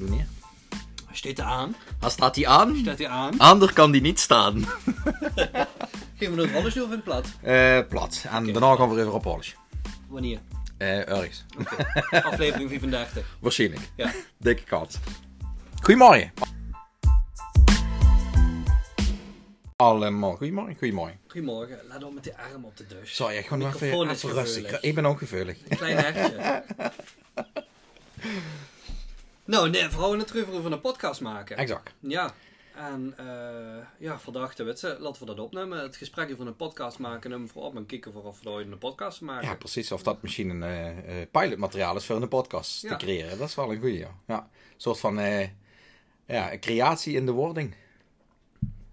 doen hier. Steht er aan? Staat hij aan. Staat hij aan? Ander kan die niet staan. Geven we het alles of in het plat? Eh, plat. En daarna gaan we even op alles. Wanneer? Eh, ergens. Aflevering 35. Waarschijnlijk. Ja. Dikke kans. Goedemorgen. Allemaal. Goedemorgen. Goedemorgen. Goedemorgen. Laat op met die arm op de dus. Sorry, ik gewoon even, Microfoon is even rustig. gevoelig. Ik ben ook gevoelig. Een klein hertje. nou, nee, vooral een terug van een podcast maken. Exact. Ja. En eh ja, verdachte witsen. Laten we dat opnemen. Het gesprek van een podcast maken. En op en kijken voor of we ooit een podcast maken. Ja, precies. Of dat misschien een eh, eh, pilotmateriaal is voor een podcast Ja. te creëren. Dat is wel een goeie, ja. ja. Een soort van ja, een creatie in de wording.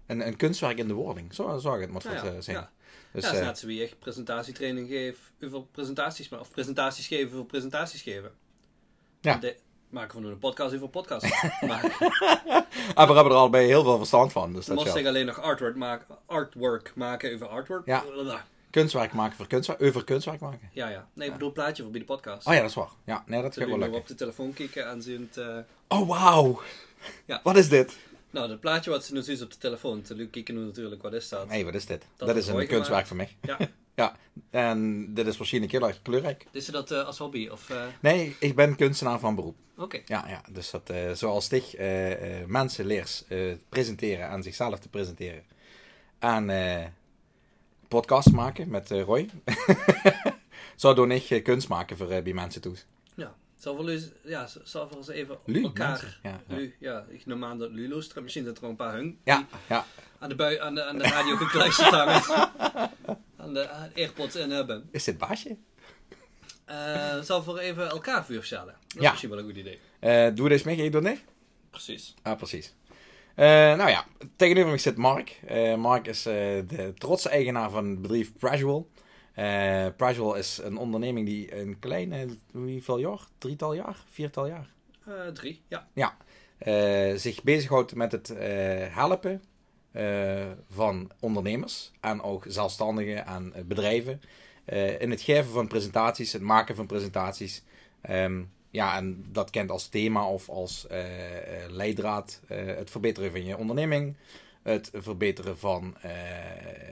Een, een kunstwerk in de wording. Zo zou ik het moeten Ja, ja, zijn. ja. Dus, ja, het is net zo wie ik presentatietraining geef over presentaties, maar- of presentaties geven voor presentaties geven. Ja. De, maken we een podcast over podcast maken. ah, we hebben er al bij heel veel verstand van. Dus dat moest ik alleen nog artwork maken, artwork maken over artwork. Ja. Kunstwerk maken voor kunstwerk. Over kunstwerk maken. Ja, ja. Nee, ik bedoel plaatje voor bij de podcast. Oh ja, dat is waar. Ja, nee, dat gaat wel we op de telefoon kijken en zien het... eh, Oh, wauw. Ja. Wat is dit? nou, het plaatje wat ze nu zien op de telefoon. Toen kijken we natuurlijk wat is dat. Nee, wat is dit? Dat, Dat is een kunstwerk voor mij. Ja. Ja, en dit is waarschijnlijk heel erg kleurrijk. Is ze dat eh, als hobby? Of, eh, Nee, ik ben kunstenaar van beroep. Oké. Ja, ja dus dat, eh, zoals eh, mensen leert eh, presenteren en zichzelf te presenteren. En podcast maken met Roy. Zo doe ik kunst maken voor bij mensen toe. Zal voor u, ja, zal voor eens even Lu, elkaar... Ja, ja. Lu, ja, ik neem aan dat Lu luistert. Misschien dat er een paar hung Ja, ja. aan de, bui, aan de, aan de radio gekluisterd hangen. aan de aan de airpods in hebben. Is dit baasje? Eh zal voor even elkaar voorstellen. Dat is Ja. misschien wel een goed idee. Eh, doe deze mee, ik doe niet? Precies. Ah, precies. Eh, nou ja, tegenover me zit Mark. Eh, Mark is eh, de trotse eigenaar van het bedrijf Prazual. Prazual is een onderneming die een kleine, hoeveel jaar? Drietal jaar? Viertal jaar? Eh, drie, ja. Ja. Eh, zich bezighoudt met het helpen van ondernemers en ook zelfstandigen en bedrijven. in het geven van presentaties, het maken van presentaties. Ehm, ja, en dat kent als thema of als leidraad het verbeteren van je onderneming. Het verbeteren van eh,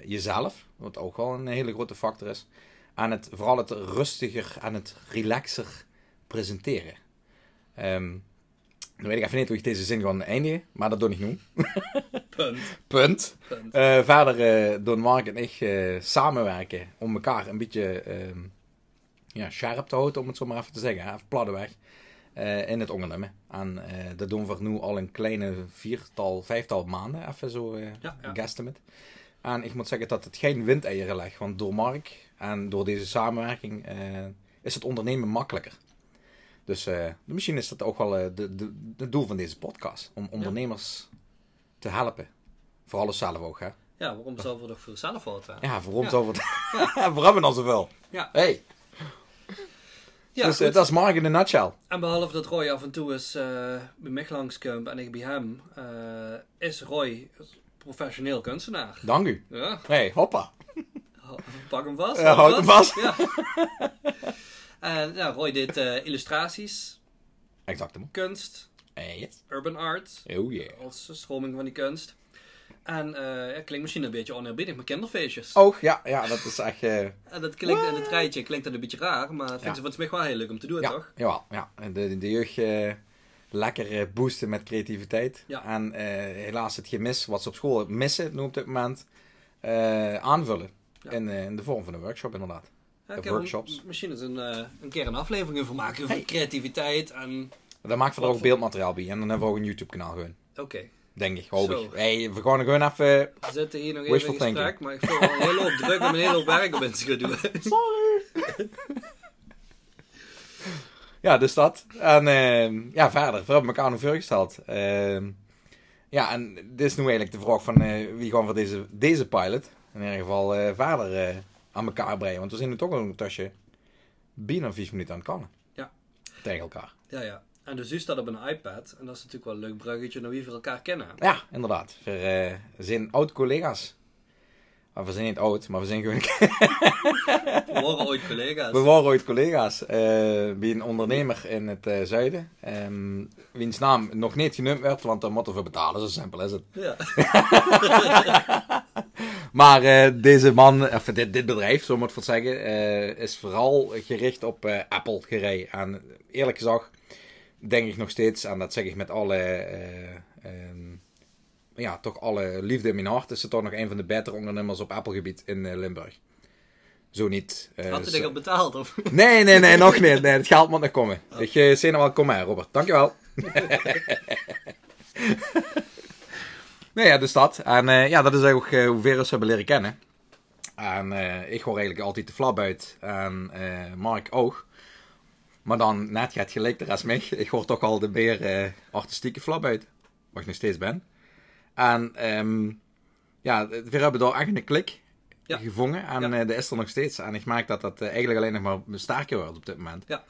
jezelf, wat ook wel een hele grote factor is. En het, vooral het rustiger en het relaxer presenteren. Ehm, nu weet ik even niet hoe ik deze zin ga eindigen, maar dat doe ik nu. Punt. Punt. Punt. Eh, verder eh doen Mark en ik samenwerken om elkaar een beetje ehm, ja, scherp te houden, om het zo maar even te zeggen. hè, Even pladdeweg. Eh in het ondernemen. En eh, dat doen we nu al een kleine viertal, vijftal maanden, even zo eh Ja, ja. guesstimate. En ik moet zeggen dat het geen windeieren legt, want door Mark en door deze samenwerking is het ondernemen makkelijker. Dus misschien is dat ook wel eh, de, de, het doel van deze podcast. Om ondernemers te helpen. Vooral zelf ook, hè. Ja, waarom zou we toch voor zelf? Ja, ons Ja. over het... voor hebben we al zoveel. Ja. Hey. Ja, dus eh, dat is Mark in de nutshell. En behalve dat Roy af en toe eens eh, bij mij langskomt en ik bij hem, eh, is Roy professioneel kunstenaar. Dank u. Ja, Hey, hoppa. Ho- pak hem vast. Ja, houd hem vast. Ja. en Roy deed illustraties, Exact. kunst, yes. urban art, Oh yeah. als stroming van die kunst. En eh ja, klinkt misschien een beetje oneerbiedig, maar kinderfeestjes. Oh, ja, ja, dat is echt... eh, En dat klinkt in het rijtje klinkt dat een beetje raar, maar het Ja. vindt ze volgens mij wel heel leuk om te doen, ja, toch? ja. En De, de jeugd eh, lekker eh, boosten met creativiteit. Ja. En eh, helaas het gemis wat ze op school missen nu op dit moment eh, aanvullen. Ja. In, eh, in de vorm van een workshop inderdaad. Ja, De er workshops. Misschien eens een, eh, een keer een aflevering over maken Hey. creativiteit en... Dan maken we er ook beeldmateriaal bij. En dan hebben we ook een YouTube kanaal gewoon. Oké. Denk ik, hoop ik. Hey, we gaan gewoon even... We zitten hier nog even in gesprek, thinking. maar ik voel wel een hele hoop druk om een hele hoop werk op in te gaan doen. Sorry. ja, dus dat. En ehm, ja, verder. We hebben elkaar nog voorgesteld. Ehm ja, en dit is nu eigenlijk de vraag van eh, wie gaan we deze, deze pilot in ieder geval eh, verder eh, aan elkaar brengen. Want we zijn nu toch al een tasje binnen vier minuten aan het kannen. Ja. Tegen elkaar. Ja, ja. En de zus staat op een iPad. En dat is natuurlijk wel een leuk bruggetje naar wie we elkaar kennen. Ja, inderdaad. We eh, zijn oud-collega's. Maar we zijn niet oud, maar we zijn gewoon... We waren ooit collega's. we waren ooit collega's eh, bij een ondernemer in het eh, zuiden. ehm, wiens naam nog niet genoemd werd, want daar moeten we betalen, zo simpel is het. Ja. Maar deze man, of dit, dit bedrijf, zo moet ik het zeggen, is vooral gericht op Apple gerei. En eerlijk gezegd, denk ik nog steeds, en dat zeg ik met alle, eh, ehm, ja, toch alle liefde in mijn hart, is het toch nog een van de betere ondernemers op Apple-gebied in eh, Limburg. Zo niet. eh, Had hij zo- al betaald? Of? Nee, nee, nee, nog niet. Nee, het geld moet nog komen. Ik uh, zie nog wel komen, Robert. Dankjewel. nee, ja, dus dat. En ja, dat is eigenlijk ook eh, hoe ver we ze hebben leren kennen. En ik hoor eigenlijk altijd de flap uit. En Mark ook. Maar dan net gaat gelijk als mij. Ik hoor toch al de meer eh, artistieke flap uit. Wat ik nog steeds ben. En ehm, ja, we hebben daar echt een klik Ja. gevonden. En Ja. eh, dat is er nog steeds. En ik merk dat dat eh, eigenlijk alleen nog maar sterker wordt op dit moment. Ja.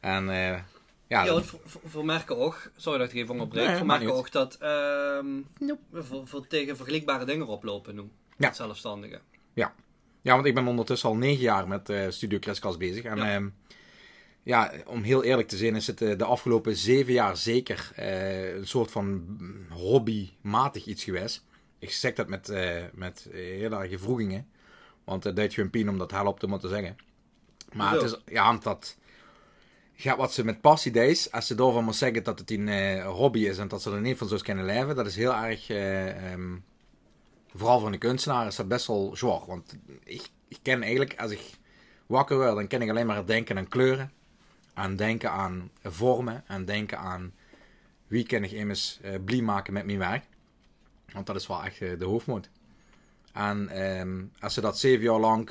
En ja, Ja, voor, merken ook, sorry dat ik even onderbreek, Nee, voor merken ook dat ehm, we voor, voor tegen vergelijkbare dingen oplopen nu. Ja. Zelfstandigen. Ja. ja, want ik ben ondertussen al negen jaar met Studio Kriskast bezig. En Ja. om heel eerlijk te zijn is het eh, de afgelopen zeven jaar zeker eh, een soort van hobbymatig iets geweest. Ik zeg dat met, eh, met heel erg vroegingen. Want het duidt je een pien om dat help te moeten zeggen. Maar het is, ja, dat... Ja, wat ze met passie deed, als ze daarvan moet zeggen dat het een hobby is en dat ze er niet van zo kunnen leven, dat is heel erg, eh, ehm, vooral voor een kunstenaar, is dat best wel zwaar. Want ik, ik ken eigenlijk, als ik wakker word, dan ken ik alleen maar denken aan kleuren, aan denken aan vormen, aan denken aan wie kan ik immers eh blij maken met mijn werk. Want dat is wel echt eh, de hoofdmoot. En ehm, als ze dat zeven jaar lang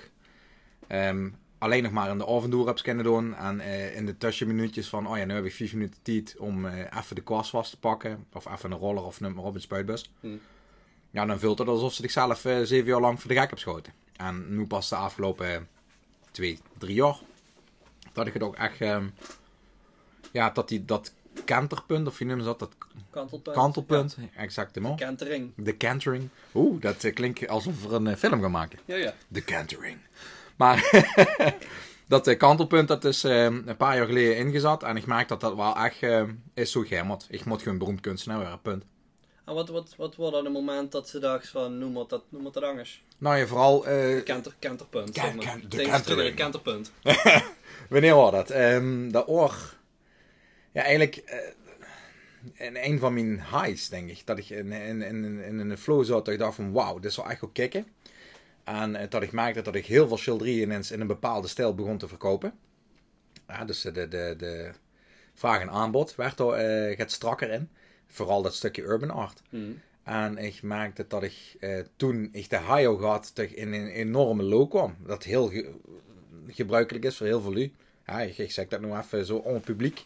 ehm, alleen nog maar in de avonduur hebt kunnen doen. En eh, in de tussenminuutjes van, oh ja, nu heb ik vijf minuten tijd om even de kwast vast te pakken. Of even een roller of noem maar op, een spuitbus. Hmm. Ja, dan vult het alsof ze zichzelf zeven jaar lang voor de gek hebben geschoten. En nu pas de afgelopen twee, drie jaar. Dat ik het ook echt, ehm, ja, dat die, dat kanterpunt, of je noemt dat, dat Kantelpunt. kantelpunt, exact de Ja. Kentering. De cantering. Oeh, dat eh, klinkt alsof we een eh, film gaan maken. Ja, ja. De cantering. Maar dat eh, kantelpunt, dat is eh, een paar jaar geleden ingezet. En ik merk dat dat wel echt eh, is zo gehemmerd. Ik moet gewoon beroemd kunstenaar worden, punt. En wat, wat, wat wordt dan het moment dat ze dacht van, noem het dat, noem het dat anders? Nou ja, vooral... zeg maar. ken- de. wanneer was dat? Ehm dat oor... Ja, eigenlijk... eh, in een van mijn highs, denk ik. Dat ik in, in, in, in een flow zat. Dat ik dacht van, wauw, dit is wel echt goed kicken. En eh, dat ik merkte dat ik heel veel schilderijen ineens in een bepaalde stijl begon te verkopen. Ja, dus de, de, de, vraag en aanbod werd er eh, gaat strakker in. Vooral dat stukje urban art. Hmm. En ik merkte dat ik eh, toen ik de high had, toch in een enorme low kwam. Dat heel gebruikelijk is voor heel veel lu. Ja, ik, zeg dat nu even zo onpubliek.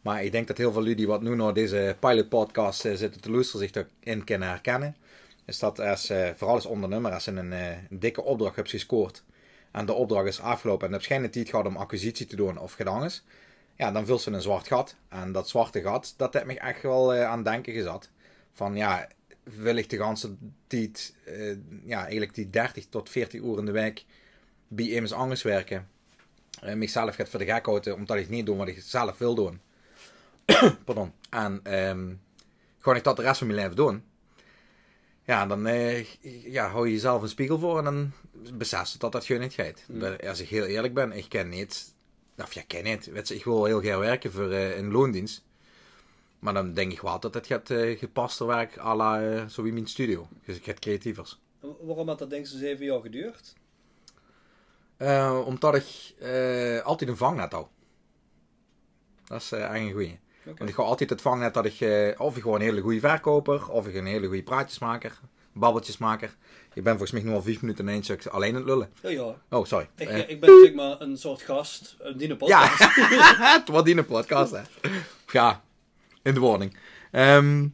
Maar ik denk dat heel veel lu die wat nu naar deze pilot podcast eh, zitten te luisteren zich erin kunnen herkennen. Is dat als, eh, vooral als ondernemer, als je een, dikke opdracht hebt gescoord. En de opdracht is afgelopen en heb geen tijd gehad om acquisitie te doen of gedaan. Ja, dan vult ze een zwart gat. En dat zwarte gat, dat heeft me echt wel eh, aan het denken gezet. Van ja, wil ik de ganse tijd, ja, eigenlijk die 30 tot 40 uur in de week bij iemand anders werken. Uh, mezelf gaat voor de gek houden, omdat ik niet doe wat ik zelf wil doen. Pardon. En ehm gewoon ik dat de rest van mijn leven doen. Ja, dan eh, ja, hou je jezelf een spiegel voor en dan besef je dat dat gewoon niet gaat. Ben- Als ik heel eerlijk ben, ik ken niet, of ja, ik ken niet. Weet je, ik wil heel graag werken voor eh, een loondienst. Maar dan denk ik wel dat het gaat eh, gepaster werk à la zo wie mijn studio. Dus ik ga creatievers. En Waarom had dat denk je zeven jaar geduurd? Eh, omdat ik eh, altijd een vangnet hou. Dat is eh, eigenlijk een goeie. Want ik ga altijd het vangnet dat ik, of ik gewoon een hele goede verkoper, of ik een hele goede praatjesmaker, babbeltjesmaker. Ik ben volgens mij nu al vijf minuten ineens ook alleen aan het lullen. Ja, ja. Oh, sorry. Ik, ik ben zeg maar een soort gast, een die ja, podcast. het wordt in een podcast, hè. Ja, in de wording. Ehm,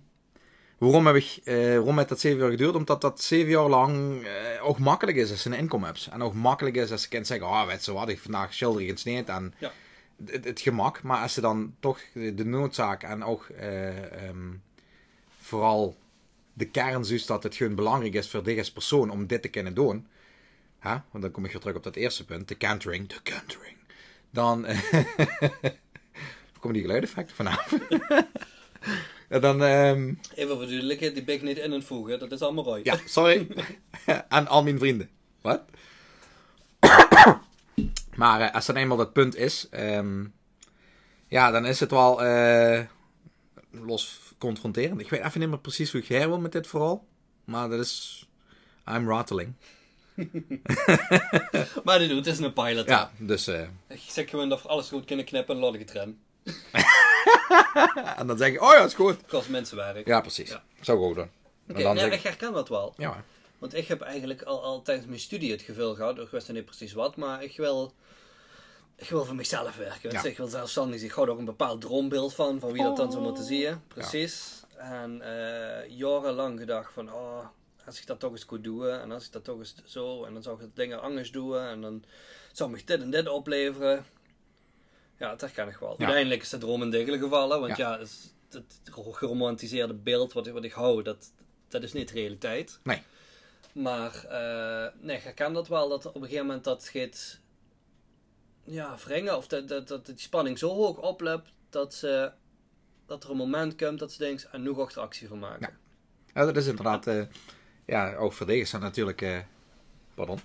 waarom, heb ik, eh, waarom heeft dat zeven jaar geduurd? Omdat dat zeven jaar lang eh, ook makkelijk is als je een inkomen hebt. En ook makkelijk is als je kunt zeggen, oh, weet je wat, ik vandaag schilder en Ja. het, het gemak. Maar als je dan toch de noodzaak en ook eh, ehm, vooral de kern is dat het gewoon belangrijk is voor dich als persoon om dit te kunnen doen. hè, want dan kom ik weer terug op dat eerste punt, de cantering, de cantering, dan komen die geluideffecten vanaf. en dan, ehm, Even voor de duidelijkheid, die ben ik niet in het voegen. Dat is allemaal Roy. ja, sorry, aan al mijn vrienden. Wat? maar eh, als dan eenmaal dat punt is, ehm, ja, dan is het wel eh, los confronterend. Ik weet even niet meer precies hoe ik her wil met dit vooral, maar dat is, I'm rattling. Maar dit doet, het is een pilot. Ja, dus, eh, Ik zeg gewoon dat we alles goed kunnen knippen en het rennen. en dan zeg je, oh ja, is goed. Kost mensenwerk. Ja, precies. Ja. Zou ik ook doen. Oké, zeg ik ik, herken dat wel. ja, Want ik heb eigenlijk al, al tijdens mijn studie het gevoel gehad, ik wist niet precies wat, maar ik wil, ik wil voor mezelf werken. Ja. Ik wil zelfstandig zijn. Ik hou er ook een bepaald droombeeld van, van wie dat dan zou moeten Oh. zien. Precies. En eh, jarenlang gedacht van, oh, als ik dat toch eens goed doe, en als ik dat toch eens zo, en dan zou ik het dingen anders doen, en dan zou me dit en dit opleveren. Ja, dat herken ik wel. Uiteindelijk is de droom in degelijk gevallen, want Ja. het, is- het geromantiseerde beeld wat, ik- wat ik hou, dat, dat is niet realiteit. nee. Maar eh, nee, ik herken dat wel, dat op een gegeven moment dat gaat ja, wringen, of dat, dat, dat die spanning zo hoog oploopt, dat, ze, dat er een moment komt dat ze denkt, en nu ga ik er actie van maken. Ja. Ja, dat is inderdaad, eh, ja, ook voor deze zijn natuurlijk, eh, pardon.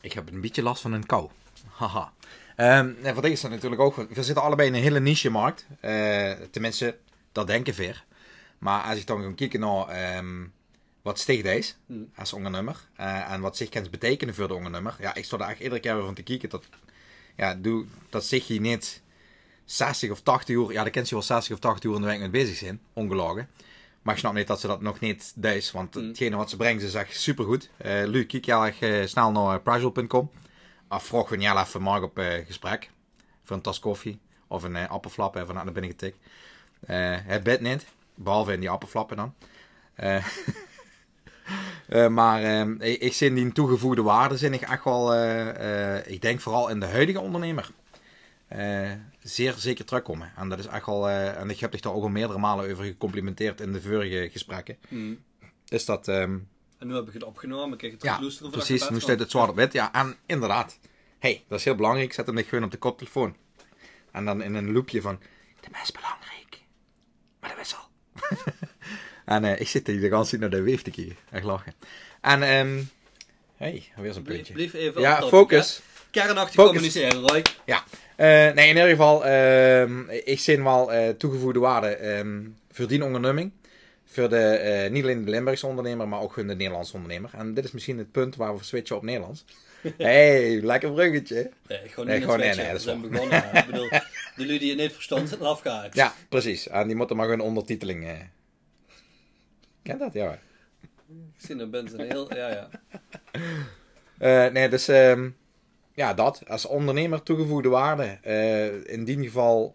Ik heb een beetje last van een kou. Haha. Ehm en voor deze zijn natuurlijk ook, we zitten allebei in een hele niche markt. Eh, tenminste, dat denken we. Maar als ik dan ga kijken naar ehm, wat sticht is Hmm. als ondernemer eh, en wat zich kan betekenen voor de ondernemer. Ja, ik sta er echt iedere keer weer van te kijken dat, ja, doe, dat zich je niet 60 of 80 uur, ja, daar kent je wel 60 of 80 uur in de week mee bezig zijn, ongelogen. Maar ik snap niet dat ze dat nog niet deed, want Mm. hetgene wat ze brengen is echt supergoed. Eh Lu, kijk heel erg snel naar uh, Pragel.com. Of vroeg gewoon heel even morgen op eh, gesprek. Voor een tas koffie. Of een uh, appelflap even naar binnen getikt. Eh het bed niet. Behalve in die appelflappen dan. Eh, eh, maar eh, ik, ik zie die toegevoegde waarde zin ik echt wel... eh, eh, ik denk vooral in de huidige ondernemer. eh, zeer zeker terugkomen. En dat is echt wel... eh, en ik heb dich daar ook al meerdere malen over gecomplimenteerd in de vorige gesprekken. Hmm. Is dat... ehm, En nu heb ik het opgenomen, heb het ja, precies. Nu staat bed het zwart op wit. Ja, en inderdaad. hey, dat is heel belangrijk. Zet hem niet gewoon op de koptelefoon. En dan in een loopje van... De meest belangrijk. Maar dat is al. en eh, ik zit hier de hele tijd naar de weef te kijken. Echt lachen. En, ehm hey, weer zo'n puntje. blijf even Ja, topic, focus. hè. Kernachtig Focus. communiceren, Roy. Ja, Eh, nee, in ieder geval, ehm, ik zie wel eh, toegevoegde waarde voor die onderneming. Voor de, eh, niet alleen de Limburgse ondernemer, maar ook voor de Nederlandse ondernemer. En dit is misschien het punt waar we switchen op Nederlands. hey, lekker bruggetje. Nee, gewoon Nee, niet gewoon- het nee, nee, switchen. dat is We zijn begonnen. ik bedoel, de lui die het niet verstand zijn afgehaakt. Ja, precies. En die moeten maar gewoon ondertiteling. eh. Kent dat? Ja. Ik zie een mensen heel... Ja, ja. Eh, nee, dus ehm, ja, dat. Als ondernemer toegevoegde waarde. Eh, in die geval,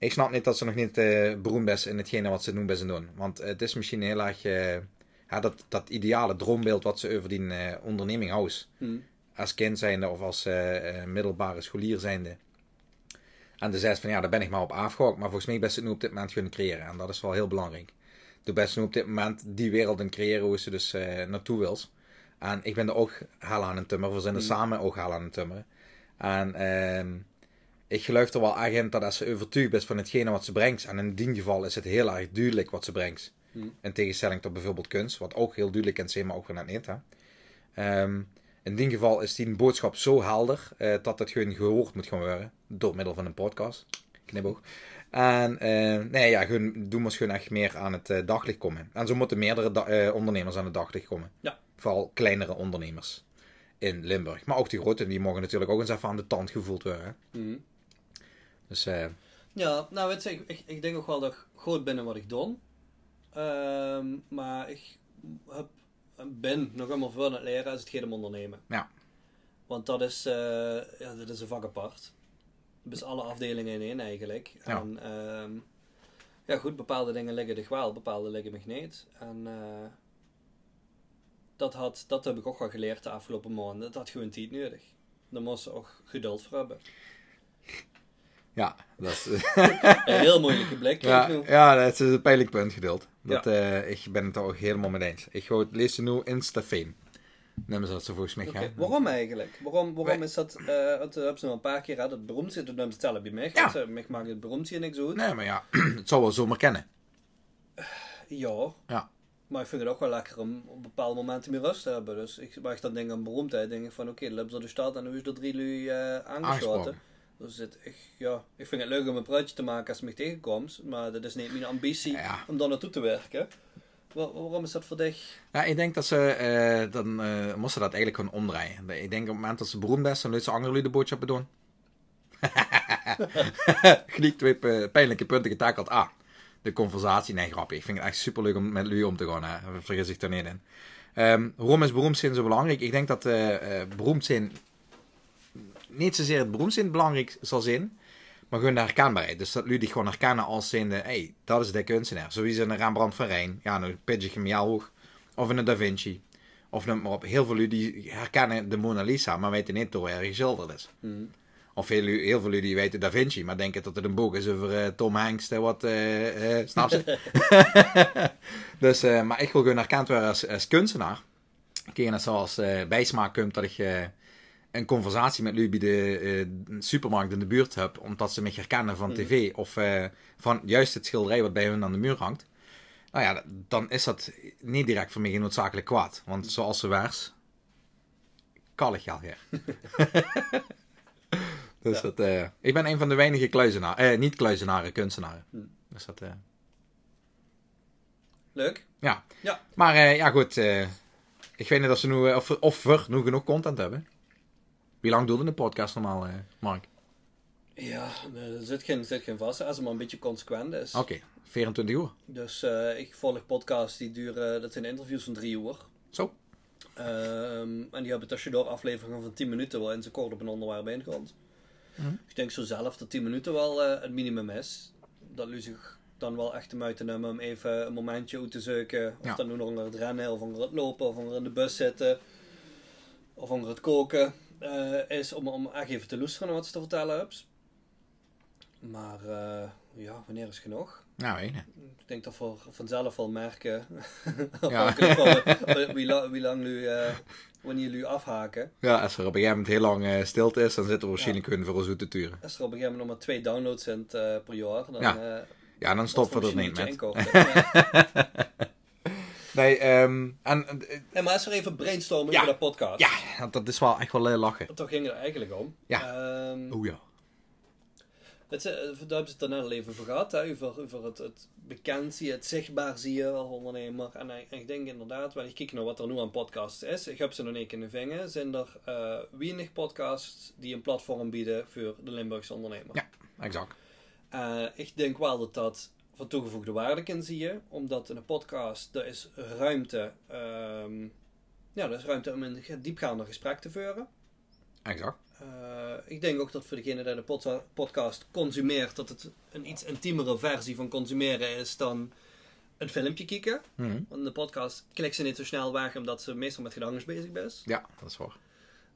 ik snap niet dat ze nog niet eh, beroemd is in hetgene wat ze doen bij ze doen. Want het is misschien heel erg eh, ja, dat, dat ideale droombeeld wat ze over die eh, onderneming houden. Hm. Als kind zijnde of als middelbare scholier zijnde. En de zegt van ja, daar ben ik maar op afgehokt. Maar volgens mij best het nu op dit moment kunnen creëren. En dat is wel heel belangrijk. Doe best nu op dit moment die wereld in creëren hoe ze dus naartoe wil. En ik ben er ook heel aan het tummeren. We zijn er Mm. samen ook heel aan het tummeren. En ehm, ik geloof er wel in dat als ze overtuigd is van hetgene wat ze brengt. En in die geval is het heel erg duidelijk wat ze brengt. Mm. In tegenstelling tot bijvoorbeeld kunst. Wat ook heel duidelijk kan zijn, maar ook weer net niet. Hè? Ehm, in die geval is die boodschap zo helder eh, dat het gewoon gehoord moet gaan worden. Door middel van een podcast. Knipoog. En eh, nee, ja, gewoon, doen we gewoon echt meer aan het eh, daglicht komen. En zo moeten meerdere ondernemers aan het daglicht komen. Ja. Vooral kleinere ondernemers in Limburg. Maar ook die grote, die mogen natuurlijk ook eens even aan de tand gevoeld worden. Hm. Dus eh, Ja, nou weet je, ik, ik, ik denk ook wel dat ik goed ben in wat ik doe. Ehm, maar ik heb, ben nog helemaal veel aan het leren als het gaat om ondernemen. Ja. Want dat is, eh, ja, dat is een vak apart. Dus alle afdelingen in één eigenlijk. Ja. En ehm, ja goed, bepaalde dingen liggen dich wel, bepaalde liggen me niet. En eh, dat, had, dat heb ik ook wel geleerd de afgelopen maanden. Dat had gewoon tijd nodig. Daar moest je ook geduld voor hebben. Ja, dat is, Een heel moeilijke blik. ja, ja, dat is een pijnlijk punt geduld. Dat, eh, ik ben het er ook helemaal mee eens. Ik ga het lezen nu Instafame. Nemen ze dat zo volgens mij gaan. Waarom eigenlijk? Waarom, waarom Wij- is dat, eh want we hebben ze nog een paar keer gehad, het beroemd zit, dan stellen bij mij. Ja. Mij maakt het beroemd hier niks uit. Nee, maar ja, het zou wel zomaar kennen. Ja. Ja. Maar ik vind het ook wel lekker om op bepaalde momenten meer rust te hebben. Dus ik, ik dan denk aan beroemdheid, denk ik van oké, dan hebben ze de stad en nu is er drie lui eh aangeschoten. Dus het, ik, ja, ik vind het leuk om een praatje te maken als ze me tegenkomt, maar dat is niet mijn ambitie Ja. om daar naartoe te werken. Wa- waarom is dat voor dich? Ja, ik denk dat ze, eh, dan eh moesten dat eigenlijk gewoon omdraaien. Ik denk op het moment dat ze beroemd is, dan laten ze andere de boodschappen doen. Gelijk twee eh, pijnlijke punten getakeld. Ah, de conversatie. Nee, grapje. Ik vind het echt super leuk om met lui om te gaan. Hè. Vergis zich er niet in. Ehm, waarom is beroemd zijn zo belangrijk? Ik denk dat beroemd zijn niet zozeer het beroemd zijn belangrijk zal zijn, maar gewoon de herkenbaarheid. Dus dat jullie gewoon herkennen als zijnde, hé, hey, dat is de kunstenaar. Sowieso een Rembrandt van Rijn, ja, een hem heel hoog, of een Da Vinci. Of noem maar op. Heel veel jullie herkennen de Mona Lisa, maar weten niet hoe hij geschilderd is. Of heel, heel veel jullie weten Da Vinci, maar denken dat het een boek is over eh, Tom Hanks, eh, wat, eh, eh, snap je? dus, eh, maar ik wil gewoon herkend worden als, als kunstenaar. Kijk, zoals eh bijsmaak komt dat ik een conversatie met jullie bij de eh, supermarkt in de buurt heb, omdat ze me herkennen van tv of eh, van juist het schilderij wat bij hun aan de muur hangt. Nou ja, dan is dat niet direct voor mij geen noodzakelijk kwaad. Want zoals ze waars, kallig al hier. dus Ja. dat, eh, ik ben een van de weinige kluizenaren, niet kluizenaren, kunstenaren. Dus dat, Leuk? ja. Ja. Maar ja, goed. ik weet niet of, ze nu, of, of we nu genoeg content hebben. Wie lang doelde een podcast normaal, eh, Mark? Ja, er zit geen, zit geen vast, als het maar een beetje consequent is. Oké, 24 uur. Dus eh, ik volg podcasts die duren, dat zijn interviews van drie uur. Zo. Ehm, en die hebben tussendoor afleveringen van 10 minuten waarin ze kort op een onderwerp inkomt. Mhm. Ik denk zo zelf dat 10 minuten wel eh, het minimum is. Dat u zich dan wel echt de moeite nemen om even een momentje uit te zoeken. Of Ja. dan nu onder het rennen, of onder het lopen, of onder in de bus zitten. Of onder het koken. Eh, is om, om echt even te luisteren wat ze te vertellen hebben. Maar eh, ja, wanneer is genoeg? Nou. Ik denk dat we vanzelf wel merken. Ja. wie, la- wie lang nu, eh, wanneer jullie afhaken. Ja, als er op een gegeven moment heel lang stilte is, dan zitten we waarschijnlijk hun voor ons uit te turen. Als er op een gegeven moment nog maar twee downloads zijn per jaar, dan Ja, Ja, dan stoppen we er niet een met. beetje inkorten. Ja. Nee, ehm en eh, Nee, maar als we even brainstormen Ja. over dat podcast. ja, dat is wel echt wel lachen. Toch ging het er eigenlijk om. Ja. Oeh ja. het, eh, daar hebben ze het er net al even over gehad. Hè, over over het, het bekend zien, het zichtbaar zien je als ondernemer. En, ik- en ik denk inderdaad, wanneer ik kijk naar wat er nu aan podcasts is. Ik heb ze nog niet in de vinger. Zijn er eh weinig podcasts die een platform bieden voor de Limburgse ondernemer. Ja. Exact. Ik denk wel dat dat van toegevoegde waarde kan zie je, omdat in een podcast er is ruimte, ehm, ja, er is ruimte om een diepgaander gesprek te voeren. Exact. Eh, ik denk ook dat voor degene die de podca- podcast consumeert, dat het een iets intiemere versie van consumeren is dan een filmpje kijken. Mhm. Want de podcast klikt ze niet zo snel weg, omdat ze meestal met gedachten bezig is. Ja, dat is waar.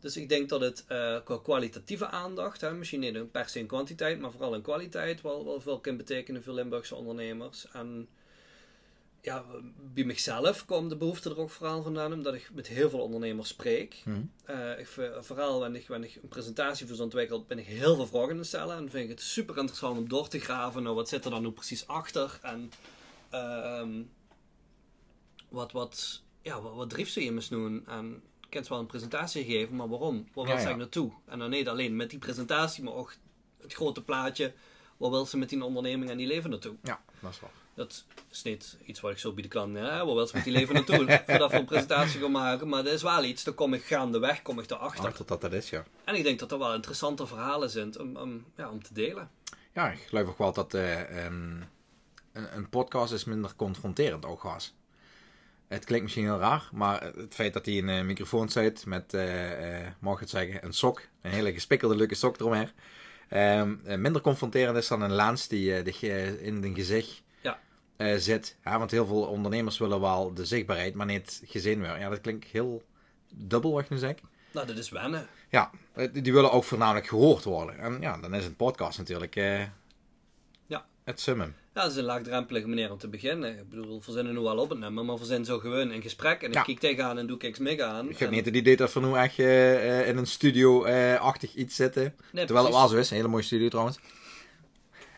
Dus ik denk dat het eh, qua kwalitatieve aandacht, hè, misschien niet per se in kwantiteit, maar vooral in kwaliteit, wel, wel veel kan betekenen voor Limburgse ondernemers. En ja, bij mezelf kwam de behoefte er ook vooral vandaan, omdat ik met heel veel ondernemers spreek. Mhm. Eh, ik, vooral wanneer ik, wanneer ik een presentatie voor ze ontwikkeld, ben ik heel veel vragen het stellen. En vind ik het super interessant om door te graven. Nou, wat zit er dan nu precies achter? En ehm, wat, wat, ja, wat, wat drift ze je mis doen? En kan wel een presentatie geven, maar waarom? Waar wil Ja, ze ja. naartoe? En dan niet alleen met die presentatie, maar ook het grote plaatje. Waar wil ze met die onderneming en die leven naartoe? Ja, dat is waar. Dat is niet iets wat ik zo bij de klant, hè, waar wil ze met die leven naartoe? Voordat we een presentatie gaan maken. Maar dat is wel iets, daar kom ik gaandeweg, kom ik erachter. Achter dat dat is, ja. En ik denk dat er wel interessante verhalen zijn om, om, ja, om te delen. Ja, ik geloof ook wel dat eh, een, een, een podcast is minder confronterend ook was. Het klinkt misschien heel raar, maar het feit dat hij een eh, microfoon zit met, eh, eh, mag ik het zeggen, een sok, een hele gespikkelde leuke sok eromheen, ehm, eh, minder confronterend is dan een lens die in een gezicht Ja. zit. Ja, want heel veel ondernemers willen wel de zichtbaarheid, maar niet gezien worden. Ja, dat klinkt heel dubbel wat ik nu zeg. Nou, dat is wennen. Ja, die willen ook voornamelijk gehoord worden. En ja, dan is een podcast natuurlijk eh, Ja. het summum. Ja, dat is een laagdrempelige manier om te beginnen. Ik bedoel, we verzinnen nu wel op het nummer, maar we zijn zo gewoon in gesprek. En ik Ja. kijk tegenaan en doe ik niks aan. Ik heb niet het idee dat we nu echt eh, eh, in een studio-achtig iets zitten. Nee, Terwijl het wel zo is. Een hele mooie studio trouwens.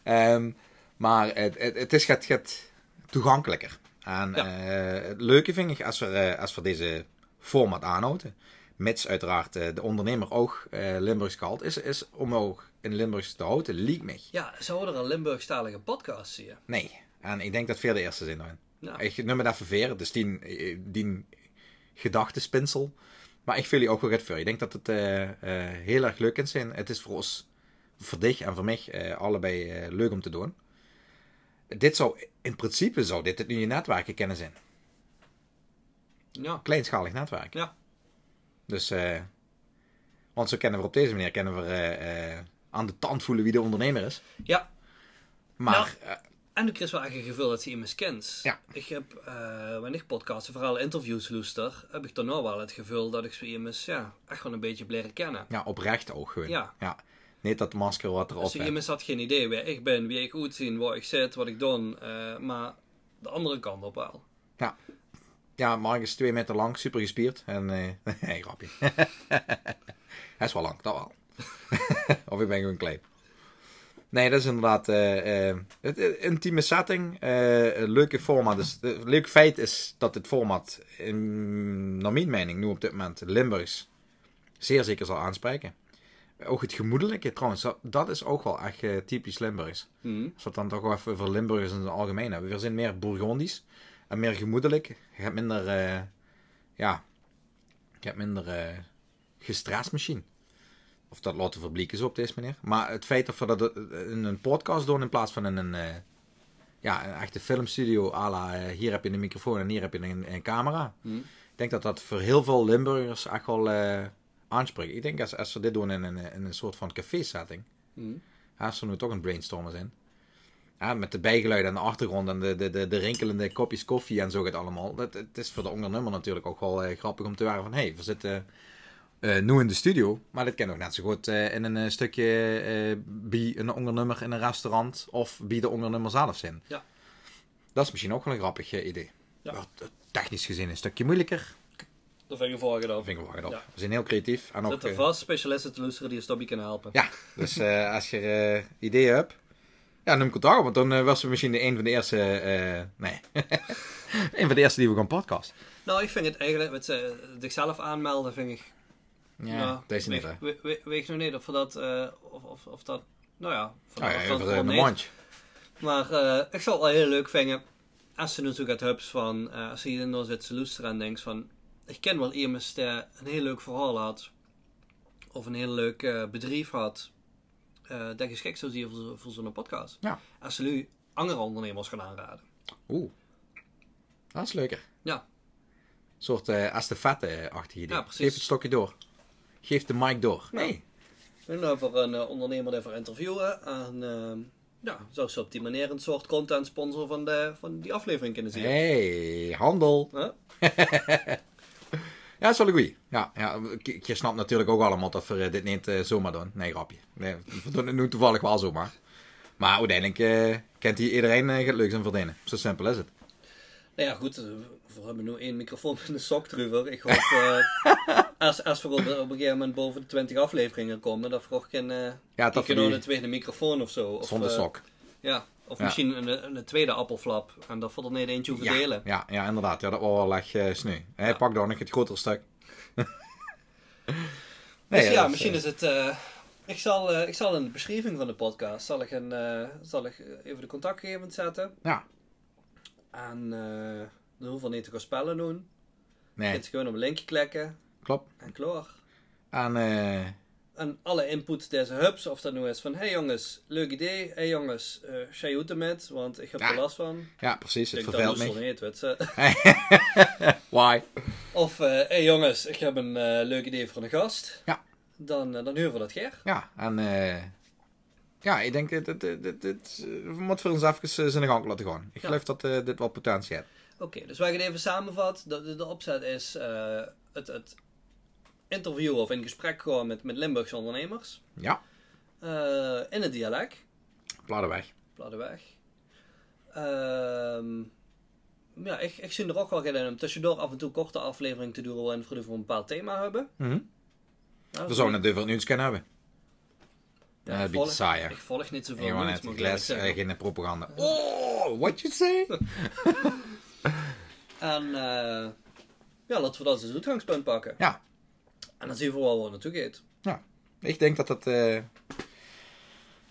Ehm, maar het, het, het is gaat, gaat toegankelijker. En Ja. eh, het leuke vind ik, als we, eh, als we deze format aanhouden, mits uiteraard eh, de ondernemer ook eh, Limburgs gehaald is, is om ook in Limburgs te houden, liek mij. Ja, zouden er een Limburgstalige podcast zien? Nee. En ik denk dat veel de eerste zijn daarin. Nou, Ik noem het even veer, dus die, eh, die gedachtespinsel. Maar ik wil je ook wel goed voor. Ik denk dat het eh, eh, heel erg leuk kan zijn. Het is voor ons, voor dich en voor mij, eh, allebei eh, leuk om te doen. Dit zou, in principe zou dit het nieuwe netwerken kunnen zijn. ja. Kleinschalig netwerk. Ja. Dus, eh, want zo kennen we op deze manier kennen we eh, eh, aan de tand voelen wie de ondernemer is. ja. Maar, eh, En ik is wel echt een gevoel dat ze iemand kent. Ja. Ik heb, eh wanneer ik podcasten, vooral interviews luister, heb ik dan nou wel het gevoel dat ik ze iemand ja, echt wel een beetje heb leren kennen. ja, oprecht ook gewoon. Ja. Niet dat masker wat erop Dus heeft. iemand had geen idee wie ik ben, wie ik uitzien, waar ik zit, wat ik doe. eh, maar de andere kant op wel. Ja, Mark is twee meter lang, super gespierd. En, eh nee, grapje. Hij is wel lang, dat wel. of ik ben gewoon klein. Nee, dat is inderdaad het, het intieme setting. eh, een leuke format. Dus, het leuke feit is dat het format, in, naar mijn mening, nu op dit moment Limburgs zeer zeker zal aanspreken. Ook het gemoedelijke trouwens, dat, dat is ook wel echt typisch Limburgs. Hm. Als we het dan toch wel even over Limburgers in het algemeen hebben. We zijn meer Bourgondisch en meer gemoedelijk. Je hebt minder, ja, je hebt minder gestrest misschien. Of dat laten we verblikken zo op deze manier. Maar het feit dat we dat eh, in een podcast doen in plaats van in een, eh, ja, een echte filmstudio à la eh, hier heb je een microfoon en hier heb je een, een camera. Hm. Ik denk dat dat voor heel veel Limburgers echt wel aanspreekt. Ik denk als, als we dit doen in een, in een soort van café-setting. Hm. Ja, als we nu toch een brainstormen zijn. Ja, met de bijgeluiden aan de achtergrond en de, de, de, de rinkelende kopjes koffie en zo gaat allemaal. Dat, het is voor de ondernemer natuurlijk ook wel eh, grappig om te waren van... Hé, hey, we zitten eh, nu in de studio, maar dit kan ook net zo goed eh, in een eh, stukje eh bij een ondernemer in een restaurant of bij de ondernemer zelf zijn. Ja. Dat is misschien ook wel een grappig idee. Ja. Technisch gezien een stukje moeilijker. Dat vind ik Dat gedaan. vind ik wel gedaan. Ja. We zijn heel creatief. En ook, Zitten eh, vast specialisten te luisteren die een stopje kunnen helpen. Ja, dus als je ideeën hebt, ja, neem contact op. Want dan was we misschien de een van de eerste, nee, een van de eerste die we gaan podcast. Nou, ik vind het eigenlijk, met uh, zichzelf aanmelden, vind ik... Ja, deze niet, weet, ik nog niet of dat, eh, of, of, of dat, nou ja, van Nou de ja, een mandje. Maar eh, ik zou het wel heel leuk vinden als ze natuurlijk het hubs van, eh, als je hier nou zit te luisteren en denkt van, ik ken wel iemand die een heel leuk verhaal had, of een heel leuk bedrijf had, dat geschikt zou zijn voor, voor zo'n podcast. Ja. Als ze nu andere ondernemers gaan aanraden. Oeh, dat is leuker. Ja. Een soort uh, estafette-achtig idee. Ja, precies. Geef het stokje door. Geef de mic door. Nee. En over een uh, ondernemer daarvoor interviewen. En uh, ja, zou ze op die manier een soort content sponsor van, de, van die aflevering kunnen zien. Hey, handel. Huh? Ja, dat is wel een goeie. Ja, ja, je snapt natuurlijk ook allemaal dat we dit niet uh, zomaar doen. Nee, grapje. Nee, we doen het nu toevallig wel zomaar. Maar uiteindelijk uh, kent hier iedereen uh, het leuks aan verdienen. Zo simpel is het. Nou ja, goed. We hebben nu één microfoon in de sok erover. Ik hoop, als, als we op, op, een gegeven moment boven de 20 afleveringen komen, dat we ook geen, ja, dat die... een tweede microfoon of zo. Of, Zonder sok. Ja, of ja. misschien een, een, tweede appelflap. En dat we er niet eentje hoeven ja, delen. Ja, ja, inderdaad. Ja, dat was wel echt uh, sneu. Hij ja. pakt dan nog het grotere stuk. nee, dus ja, is, misschien is het... Uh, ik, zal, uh, ik zal in de beschrijving van de podcast zal ik, een, zal ik even de contactgegevens zetten. Ja. En dan hoeven we niet te gaan spellen doen. Nee. Je kunt gewoon op een linkje klikken. Klopt. En klaar. En... En alle input deze hubs, of dat nu is van, hey jongens, leuk idee, hey jongens, uh, je met, want ik heb ja. er last van. Ja, precies, het ik verveelt me. weet ze. Why? Of, uh, hey jongens, ik heb een uh, leuk idee voor een gast. Ja. Dan, dan huren we dat geer. Ja, en ja, ik denk dat het moet voor ons even zijn gang laten gaan. Ik ja. geloof dat dit wel potentie heeft. Oké, okay, dus wij gaan even samenvatten. De, de, de opzet is het, het interviewen of in gesprek gaan met, met Limburgse ondernemers. Ja. Uh, in het dialect. Pladenweg. Pladenweg. Ehm, ja, ik, ik zie er ook wel in om tussendoor af en toe korte afleveringen te doen waarin we voor een bepaald thema hebben. Mhm. Ja, We zouden het nieuws kunnen hebben. ja, Ja, ik een beetje volg- saaier. Ik volg niet zoveel Gewoon nieuws, net zeggen. eh, geen propaganda. Oh, what you say? En eh, ja, laten we dat als uitgangspunt pakken. Ja, En dan zien we wel waar het naartoe gaat. ja. Ik denk dat het... eh,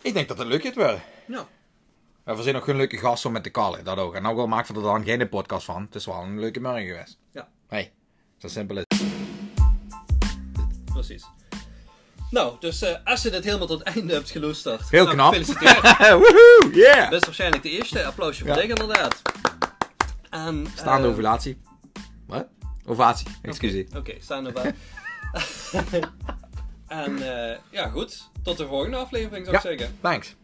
Ik denk dat het leuk gaat worden. Ja, we zijn nog geen leuke gasten om met te kallen, dat ook. En nou wel maakt we er dan geen podcast van. Het is wel een leuke morgen geweest. ja, Hey, zo simpel is precies. Nou, dus eh, als je dit helemaal tot het einde hebt geluisterd. Heel nou, knap. Gefeliciteerd. Woehoe, yeah! Dat is waarschijnlijk de eerste. Applausje voor Ja. Dick inderdaad. En, Staande eh, ovulatie. Wat? Ovatie, excuseer. Oké, staan erbij. en eh, ja, goed. Tot de volgende aflevering zou ik Ja. zeggen. Thanks.